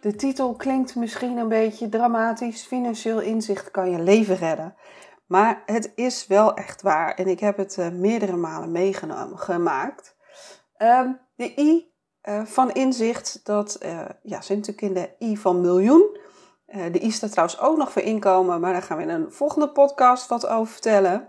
De titel klinkt misschien een beetje dramatisch. Financieel inzicht kan je leven redden. Maar het is wel echt waar en ik heb het uh, meerdere malen meegenomen gemaakt. Um, de I uh, van inzicht, dat uh, ja, zit natuurlijk in de I van miljoen. de I staat trouwens ook nog voor inkomen, maar daar gaan we in een volgende podcast wat over vertellen.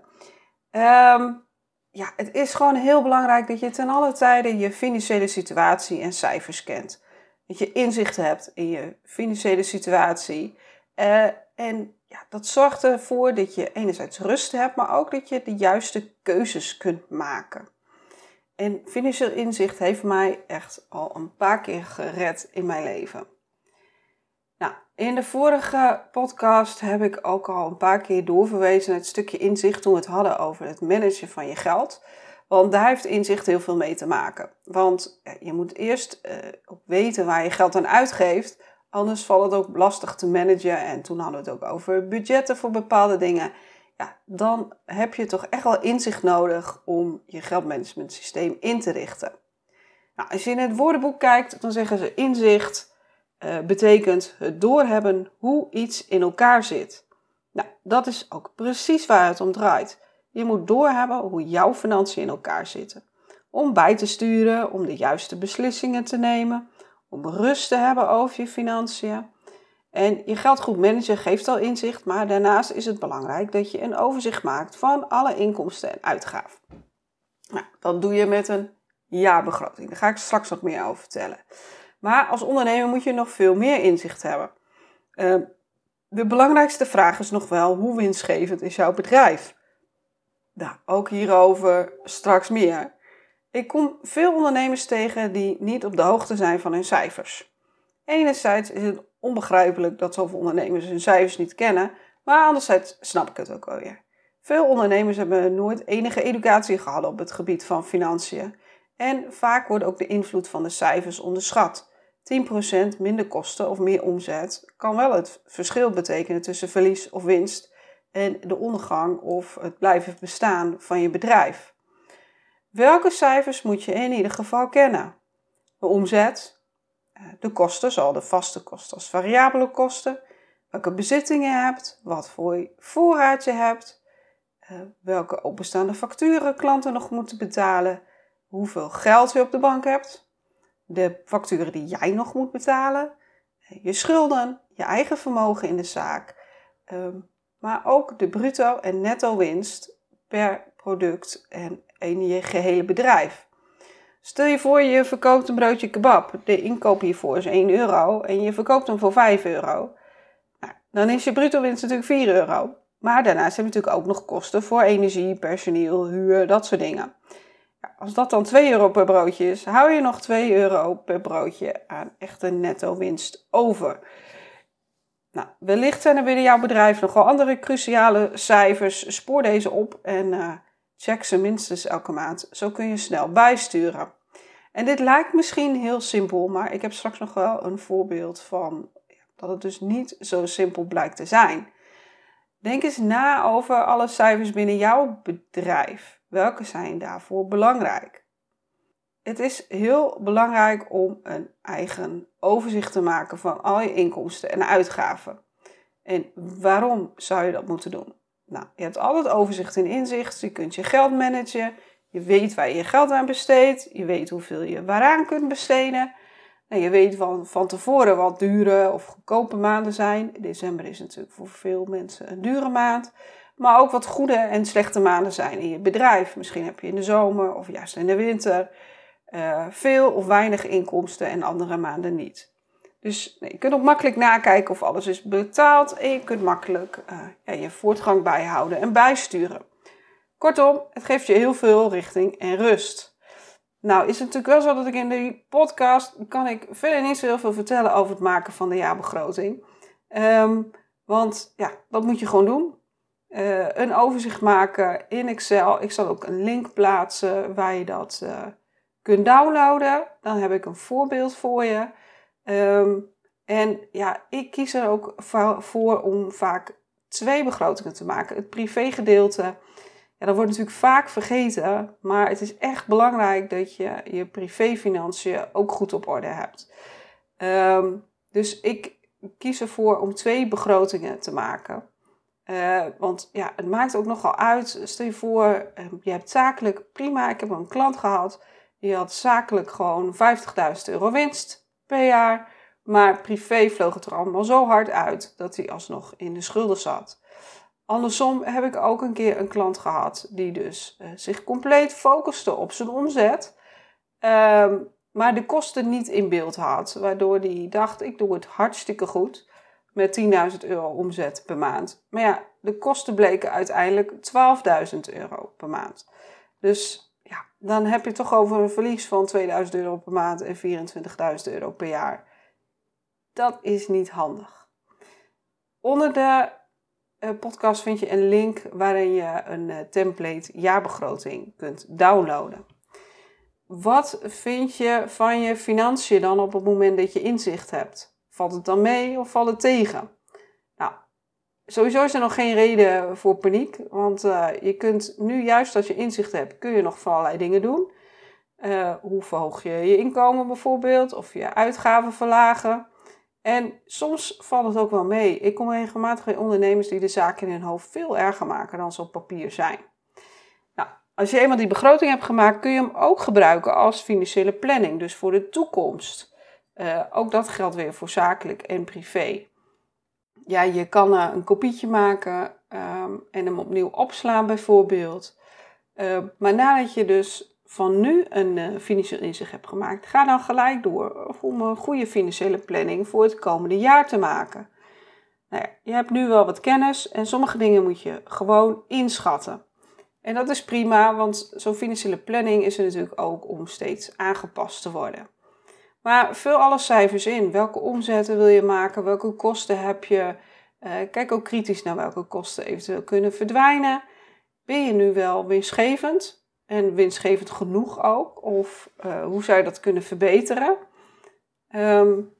Um, ja, het is gewoon heel belangrijk dat je ten alle tijden je financiële situatie en cijfers kent. Dat je inzicht hebt in je financiële situatie. Uh, en ja, dat zorgt ervoor dat je enerzijds rust hebt, maar ook dat je de juiste keuzes kunt maken. En financieel inzicht heeft mij echt al een paar keer gered in mijn leven. Nou, in de vorige podcast heb ik ook al een paar keer doorverwezen naar het stukje inzicht toen we het hadden over het managen van je geld. Want daar heeft inzicht heel veel mee te maken. Want je moet eerst uh, weten waar je geld aan uitgeeft. Anders valt het ook lastig te managen. En toen hadden we het ook over budgetten voor bepaalde dingen. Ja, dan heb je toch echt wel inzicht nodig om je geldmanagement systeem in te richten. Nou, als je in het woordenboek kijkt, dan zeggen ze inzicht uh, betekent het doorhebben hoe iets in elkaar zit. Nou, dat is ook precies waar het om draait. Je moet doorhebben hoe jouw financiën in elkaar zitten. Om bij te sturen, om de juiste beslissingen te nemen, om rust te hebben over je financiën. En je geld goed managen geeft al inzicht, maar daarnaast is het belangrijk dat je een overzicht maakt van alle inkomsten en uitgaven. Nou, dat doe je met een jaarbegroting. Daar ga ik straks nog meer over vertellen. Maar als ondernemer moet je nog veel meer inzicht hebben. Uh, de belangrijkste vraag is nog wel: hoe winstgevend is jouw bedrijf? Nou, ook hierover straks meer. Ik kom veel ondernemers tegen die niet op de hoogte zijn van hun cijfers. Enerzijds is het onbegrijpelijk dat zoveel ondernemers hun cijfers niet kennen, maar anderzijds snap ik het ook alweer. Veel ondernemers hebben nooit enige educatie gehad op het gebied van financiën en vaak wordt ook de invloed van de cijfers onderschat. 10% minder kosten of meer omzet kan wel het verschil betekenen tussen verlies of winst en de ondergang of het blijven bestaan van je bedrijf. Welke cijfers moet je in ieder geval kennen? De omzet, eh, de kosten, zowel de vaste kosten als variabele kosten, welke bezittingen je hebt, wat voor voorraad je hebt, eh, welke openstaande facturen klanten nog moeten betalen, hoeveel geld je op de bank hebt, de facturen die jij nog moet betalen, je schulden, je eigen vermogen in de zaak, ehm, maar ook de bruto en netto winst per product en in je gehele bedrijf. Stel je voor, je verkoopt een broodje kebab. De inkoop hiervoor is 1 euro en je verkoopt hem voor 5 euro. Nou, dan is je bruto winst natuurlijk 4 euro. Maar daarnaast heb je natuurlijk ook nog kosten voor energie, personeel, huur, dat soort dingen. Als dat dan 2 euro per broodje is, hou je nog 2 euro per broodje aan echte netto winst over. Nou, wellicht zijn er binnen jouw bedrijf nog wel andere cruciale cijfers. Spoor deze op en uh, check ze minstens elke maand. Zo kun je snel bijsturen. En dit lijkt misschien heel simpel, maar ik heb straks nog wel een voorbeeld van dat het dus niet zo simpel blijkt te zijn. Denk eens na over alle cijfers binnen jouw bedrijf. Welke zijn daarvoor belangrijk? Het is heel belangrijk om een eigen overzicht te maken van al je inkomsten en uitgaven. En waarom zou je dat moeten doen? Nou, je hebt altijd overzicht en inzicht. Je kunt je geld managen. Je weet waar je je geld aan besteedt. Je weet hoeveel je waaraan kunt besteden. En je weet van, van tevoren wat dure of goedkope maanden zijn. December is natuurlijk voor veel mensen een dure maand maar ook wat goede en slechte maanden zijn in je bedrijf. Misschien heb je in de zomer of juist in de winter uh, veel of weinig inkomsten en andere maanden niet. Dus je kunt ook makkelijk nakijken of alles is betaald en je kunt makkelijk uh, ja, je voortgang bijhouden en bijsturen. Kortom, het geeft je heel veel richting en rust. Nou, is het natuurlijk wel zo dat ik in die podcast kan ik verder niet zo heel veel vertellen over het maken van de jaarbegroting. Ehm, want ja, dat moet je gewoon doen. Uh, een overzicht maken in Excel. Ik zal ook een link plaatsen waar je dat kunt downloaden. Dan heb ik een voorbeeld voor je. Um, en ja, ik kies er ook voor om vaak twee begrotingen te maken. Het privégedeelte, ja, dat wordt natuurlijk vaak vergeten. Maar het is echt belangrijk dat je je privéfinanciën ook goed op orde hebt. Um, dus ik kies ervoor om twee begrotingen te maken. Uh, want ja, het maakt ook nogal uit. Stel je voor, uh, je hebt zakelijk prima. Ik heb een klant gehad. Die had zakelijk gewoon 50.000 euro winst per jaar. Maar privé vloog het er allemaal zo hard uit dat hij alsnog in de schulden zat. Andersom heb ik ook een keer een klant gehad die dus uh, zich compleet focuste op zijn omzet. Um, maar de kosten niet in beeld had. Waardoor hij dacht, ik doe het hartstikke goed met 10.000 euro omzet per maand. Maar ja, de kosten bleken uiteindelijk 12.000 euro per maand. Dus dan heb je toch over een verlies van 2.000 euro per maand en 24.000 euro per jaar. Dat is niet handig. Onder de uh, podcast vind je een link waarin je een uh, template jaarbegroting kunt downloaden. Wat vind je van je financiën dan op het moment dat je inzicht hebt? Valt het dan mee of valt het tegen? Sowieso is er nog geen reden voor paniek. Want uh, je kunt nu, juist als je inzicht hebt, kun je nog van allerlei dingen doen. Uh, hoe verhoog je je inkomen bijvoorbeeld? Of je uitgaven verlagen? En soms valt het ook wel mee. Ik kom regelmatig bij ondernemers die de zaken in hun hoofd veel erger maken dan ze op papier zijn. Nou, als je eenmaal die begroting hebt gemaakt, kun je hem ook gebruiken als financiële planning, dus voor de toekomst. Uh, ook dat geldt weer voor zakelijk en privé. Ja, je kan uh, een kopietje maken um, en hem opnieuw opslaan bijvoorbeeld. Uh, maar nadat je dus van nu een uh, financieel inzicht hebt gemaakt, ga dan gelijk door om een goede financiële planning voor het komende jaar te maken. Nou ja, je hebt nu wel wat kennis en sommige dingen moet je gewoon inschatten. En dat is prima, want zo'n financiële planning is er natuurlijk ook om steeds aangepast te worden. Maar vul alle cijfers in. Welke omzetten wil je maken? Welke kosten heb je? Uh, kijk ook kritisch naar welke kosten eventueel kunnen verdwijnen. Ben je nu wel winstgevend? En winstgevend genoeg ook? Of uh, hoe zou je dat kunnen verbeteren? Um,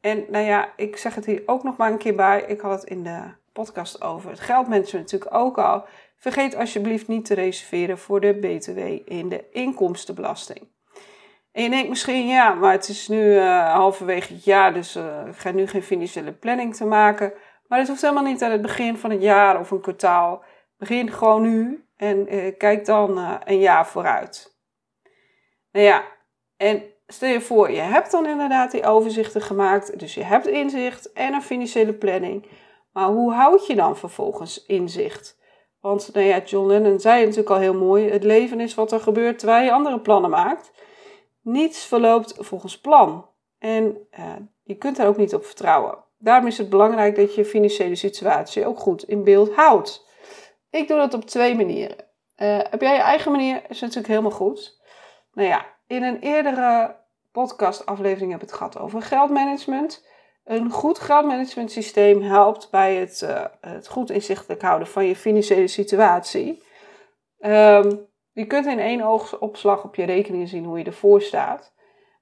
en nou ja, ik zeg het hier ook nog maar een keer bij. Ik had het in de podcast over het geldmanagement natuurlijk ook al. Vergeet alsjeblieft niet te reserveren voor de BTW in de inkomstenbelasting. En je denkt misschien, ja, maar het is nu uh, halverwege het jaar, dus uh, ik ga nu geen financiële planning te maken. Maar dat hoeft helemaal niet aan het begin van het jaar of een kwartaal. Begin gewoon nu en uh, kijk dan een jaar vooruit. Nou ja, en stel je voor, je hebt dan inderdaad die overzichten gemaakt, dus je hebt inzicht en een financiële planning. Maar hoe houd je dan vervolgens inzicht? Want nou ja, John Lennon zei natuurlijk al heel mooi: het leven is wat er gebeurt terwijl je andere plannen maakt. Niets verloopt volgens plan. En uh, je kunt daar ook niet op vertrouwen. Daarom is het belangrijk dat je je financiële situatie ook goed in beeld houdt. Ik doe dat op twee manieren. Uh, heb jij je eigen manier, is natuurlijk helemaal goed. Nou ja, in een eerdere podcastaflevering heb ik het gehad over geldmanagement. Een goed geldmanagement systeem helpt bij het, uh, het goed inzichtelijk houden van je financiële situatie. Um, je kunt in één oogopslag op je rekening zien hoe je ervoor staat.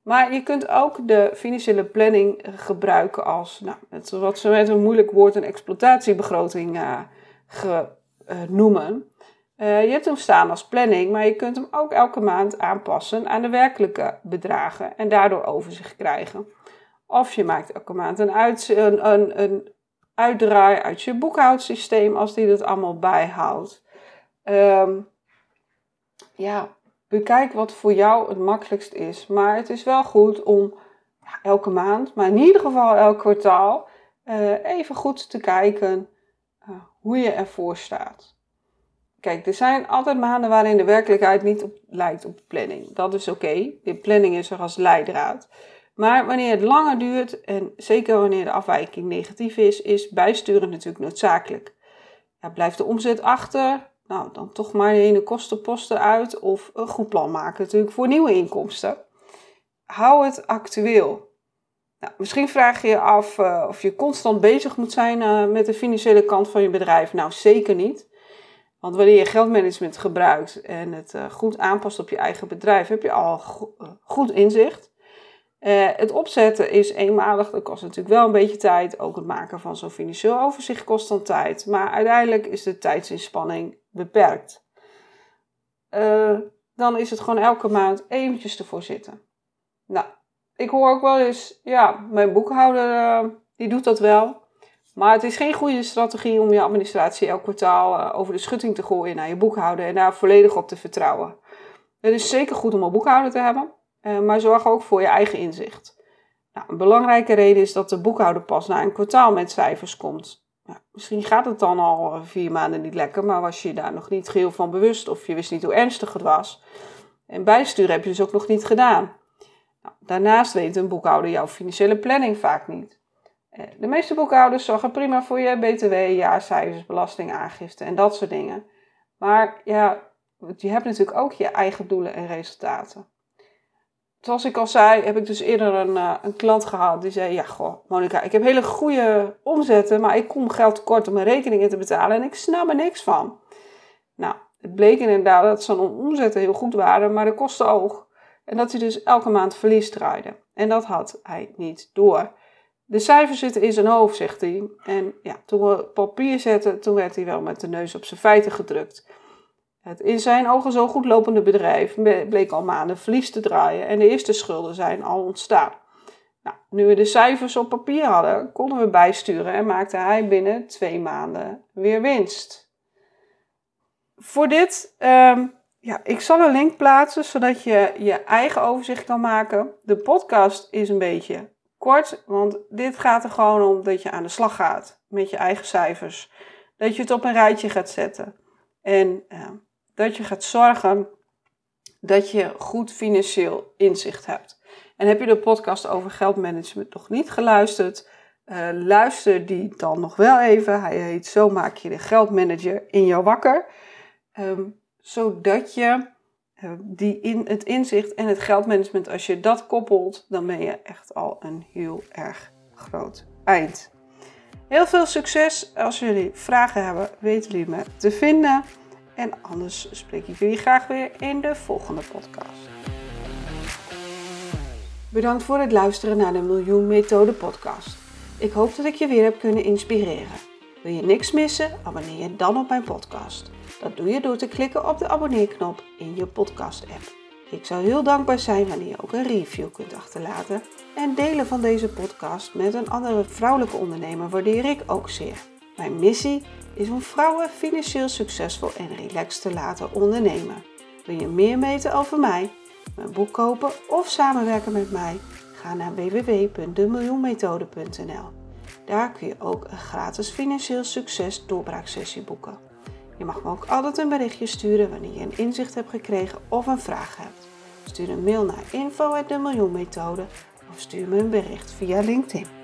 Maar je kunt ook de financiële planning gebruiken als, nou, het, wat ze met een moeilijk woord een exploitatiebegroting ge, uh, noemen. Uh, je hebt hem staan als planning, maar je kunt hem ook elke maand aanpassen aan de werkelijke bedragen en daardoor overzicht krijgen. Of je maakt elke maand een, uit, een, een uitdraai uit je boekhoudsysteem als die dat allemaal bijhoudt. Um, ja, bekijk wat voor jou het makkelijkst is. Maar het is wel goed om elke maand, maar in ieder geval elk kwartaal, uh, even goed te kijken uh, hoe je ervoor staat. Kijk, er zijn altijd maanden waarin de werkelijkheid niet op, lijkt op planning. Dat is oké. De planning is er als leidraad. Maar wanneer het langer duurt, en zeker wanneer de afwijking negatief is, is bijsturen natuurlijk noodzakelijk. Ja, blijft de omzet achter, nou, dan toch maar de ene kostenpost eruit of een goed plan maken natuurlijk voor nieuwe inkomsten. Hou het actueel. Nou, misschien vraag je je af uh, of je constant bezig moet zijn uh, met de financiële kant van je bedrijf. Nou, zeker niet. Want wanneer je geldmanagement gebruikt en het uh, goed aanpast op je eigen bedrijf, heb je al go goed inzicht. het opzetten is eenmalig, dat kost natuurlijk wel een beetje tijd. Ook het maken van zo'n financieel overzicht kost dan tijd. Maar uiteindelijk is de tijdsinspanning beperkt. dan is het gewoon elke maand eventjes ervoor zitten. Nou, ik hoor ook wel eens, ja, mijn boekhouder uh, die doet dat wel. Maar het is geen goede strategie om je administratie elk kwartaal uh, over de schutting te gooien naar je boekhouder en daar volledig op te vertrouwen. Het is zeker goed om een boekhouder te hebben, maar zorg ook voor je eigen inzicht. Nou, een belangrijke reden is dat de boekhouder pas na een kwartaal met cijfers komt. Misschien gaat het dan al vier maanden niet lekker, maar was je daar nog niet geheel van bewust of je wist niet hoe ernstig het was. En bijsturen heb je dus ook nog niet gedaan. Nou, daarnaast weet een boekhouder jouw financiële planning vaak niet. Eh, de meeste boekhouders zorgen prima voor je btw, jaarcijfers, belastingaangifte en dat soort dingen. Maar ja, je hebt natuurlijk ook je eigen doelen en resultaten. Zoals ik al zei, heb ik dus eerder een, uh, een klant gehad die zei: Ja, goh, Monika, ik heb hele goede omzetten, maar ik kom geld tekort om mijn rekeningen te betalen en ik snap er niks van. Nou, het bleek inderdaad dat zijn omzetten heel goed waren, maar de kosten ook. En dat hij dus elke maand verlies draaide. En dat had hij niet door. De cijfers zitten in zijn hoofd, zegt hij. En ja, toen we papier zetten, toen werd hij wel met de neus op zijn feiten gedrukt. Het in zijn ogen zo goed lopende bedrijf bleek al maanden verlies te draaien en de eerste schulden zijn al ontstaan. Nou, nu we de cijfers op papier hadden, konden we bijsturen en maakte hij binnen twee maanden weer winst. Voor dit um, ja, ik zal een link plaatsen zodat je je eigen overzicht kan maken. De podcast is een beetje kort, want dit gaat er gewoon om dat je aan de slag gaat met je eigen cijfers. Dat je het op een rijtje gaat zetten. En uh, dat je gaat zorgen dat je goed financieel inzicht hebt. En heb je de podcast over geldmanagement nog niet geluisterd? Uh, luister die dan nog wel even. Hij heet Zo maak je de geldmanager in jou wakker. Um, zodat je eh, die in, het inzicht en het geldmanagement, als je dat koppelt, dan ben je echt al een heel erg groot eind. Heel veel succes. Als jullie vragen hebben, weten jullie me te vinden. En anders spreek ik jullie graag weer in de volgende podcast. Bedankt voor het luisteren naar de Miljoen Methode podcast. Ik hoop dat ik je weer heb kunnen inspireren. Wil je niks missen? Abonneer je dan op mijn podcast. Dat doe je door te klikken op de abonneerknop in je podcast-app. Ik zou heel dankbaar zijn wanneer je ook een review kunt achterlaten. En delen van deze podcast met een andere vrouwelijke ondernemer waardeer ik ook zeer. Mijn missie is om vrouwen financieel succesvol en relaxed te laten ondernemen. Wil je meer weten over mij, mijn boek kopen of samenwerken met mij? Ga naar www.demiljoenmethode.nl. Daar kun je ook een gratis financieel succes doorbraaksessie boeken. Je mag me ook altijd een berichtje sturen wanneer je een inzicht hebt gekregen of een vraag hebt. Stuur een mail naar info.demiljoenmethode of stuur me een bericht via LinkedIn.